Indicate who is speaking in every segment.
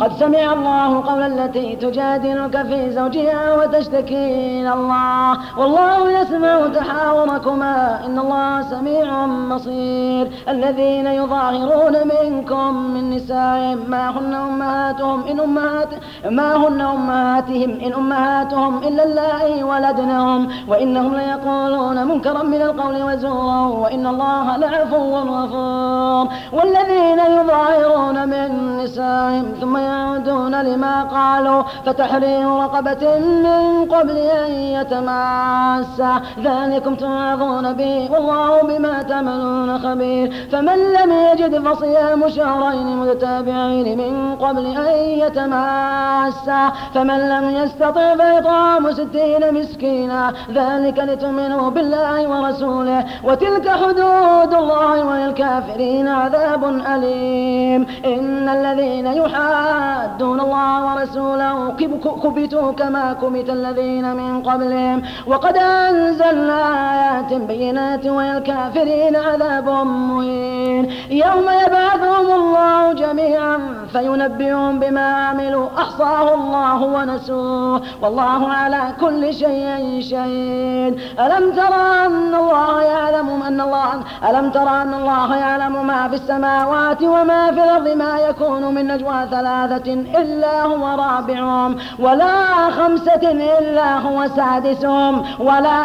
Speaker 1: قد سمع الله قول التي تجادلك في زوجها وتشتكي إلى الله والله يسمع تحاوركما إن الله سميع بصير الذين يظاهرون منكم من نسائهم ما هن أمهاتهم إن أمهات ما هن أمهاتهم إن أمهاتهم إلا اللائي ولدنهم وإنهم ليقولون منكرا من القول وزورا وإن الله لعفو غفور والذين يظاهرون من نسائهم ثم دون لما قالوا فتحرير رقبة من قبل أن يتماسا ذلكم توعظون به والله بما تعملون خبير فمن لم يجد فصيام شهرين متتابعين من قبل أن يتماسا فمن لم يستطع فإطعام ستين مسكينا ذلك لتؤمنوا بالله ورسوله وتلك حدود الله وللكافرين عذاب أليم إن الذين يحاربون يحادون الله ورسوله كبتوا كما كبت الذين من قبلهم وقد أنزلنا آيات بينات والكافرين عذاب مهين يوم يحاسبهم الله جميعا فينبئهم بما عملوا أحصاه الله ونسوه والله على كل شيء شهيد ألم ترى أن الله يعلم أن الله ألم ترى أن الله يعلم ما في السماوات وما في الأرض ما يكون من نجوى ثلاثة إلا هو رابعهم ولا خمسة إلا هو سادسهم ولا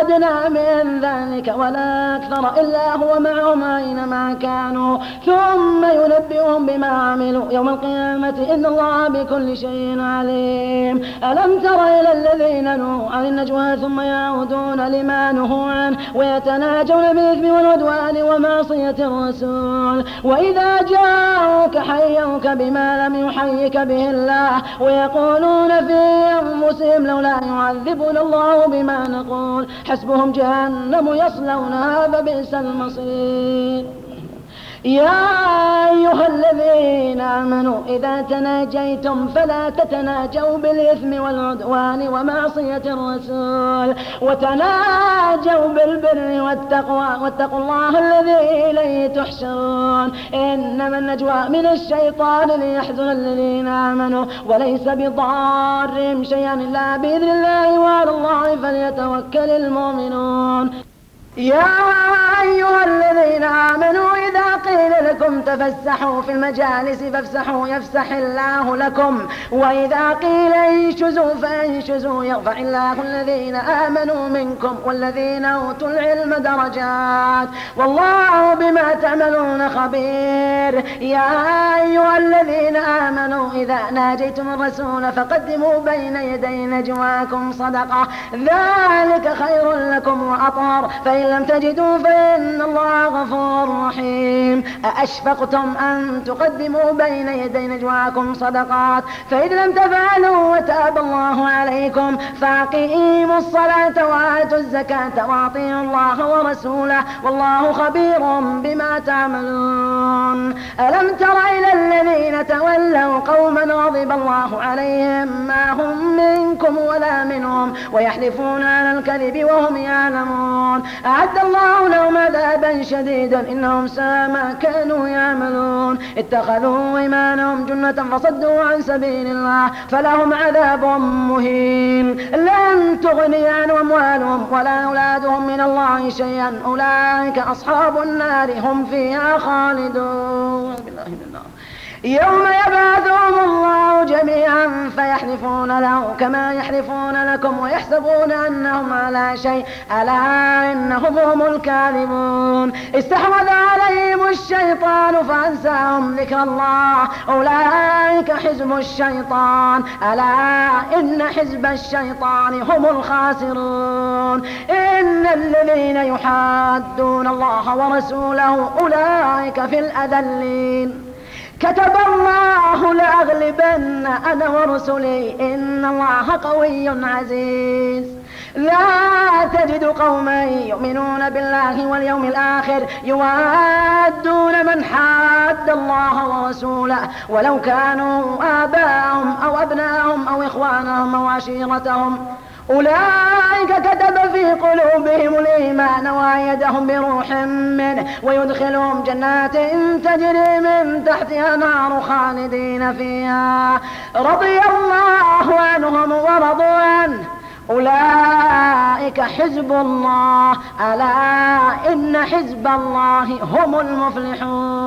Speaker 1: أدنى من ذلك ولا أكثر إلا هو معهم أينما كانوا ثم ثم ينبئهم بما عملوا يوم القيامة إن الله بكل شيء عليم ألم تر إلى الذين نهوا عن النجوى ثم يعودون لما نهوا عنه ويتناجون بالإثم والعدوان ومعصية الرسول وإذا جاءوك حيوك بما لم يحيك به الله ويقولون في أنفسهم لولا يعذبنا الله بما نقول حسبهم جهنم يصلونها فبئس المصير يا أيها الذين آمنوا إذا تناجيتم فلا تتناجوا بالإثم والعدوان ومعصية الرسول وتناجوا بالبر والتقوى واتقوا الله الذي إليه تحشرون إنما النجوى من الشيطان ليحزن الذين آمنوا وليس بضارهم شيئا إلا بإذن الله وعلى الله فليتوكل المؤمنون يا تفسحوا في المجالس فافسحوا يفسح الله لكم وإذا قيل انشزوا فانشزوا يرفع الله الذين آمنوا منكم والذين أوتوا العلم درجات والله بما تعملون خبير يا أيها الذين آمنوا إذا ناجيتم الرسول فقدموا بين يدي نجواكم صدقة ذلك خير لكم وأطار فإن لم تجدوا فإن الله غفور رحيم أأشفقتم أن تقدموا بين يدي نجواكم صدقات فإذ لم تفعلوا وتاب الله عليكم فأقيموا الصلاة وآتوا الزكاة وأطيعوا الله ورسوله والله خبير بما تعملون ألم تر إلى الذين تولوا قوما غضب الله عليهم ما هم منكم ولا منهم ويحلفون على الكذب وهم يعلمون أعد الله لهم عذابا شديدا إنهم ساء ما كانوا يعملون اتخذوا إيمانهم جنة فصدوا عن سبيل الله فلهم عذاب مهين لن تغني عن أموالهم ولا أولادهم من الله شيئا أولئك أصحاب النار هم فيها خالدون بالله من الله يوم يبعثهم الله جميعا فيحلفون له كما يحلفون لكم ويحسبون أنهم على شيء ألا إنهم هم الكاذبون استحوذ عليهم الشيطان فأنساهم ذكر الله أولئك حزب الشيطان ألا إن حزب الشيطان هم الخاسرون إن الذين يحادون الله ورسوله أولئك في الأذلين كتب الله لأغلبن أنا ورسلي إن الله قوي عزيز لا تجد قوما يؤمنون بالله واليوم الآخر يوادون من حاد الله ورسوله ولو كانوا آباءهم أو أبناءهم أو إخوانهم أو عشيرتهم أولئك كتب في قلوبهم الإيمان وأيدهم بروح منه ويدخلهم جنات تجري من تحتها نار خالدين فيها رضي الله عنهم ورضوا عنه أولئك حزب الله ألا إن حزب الله هم المفلحون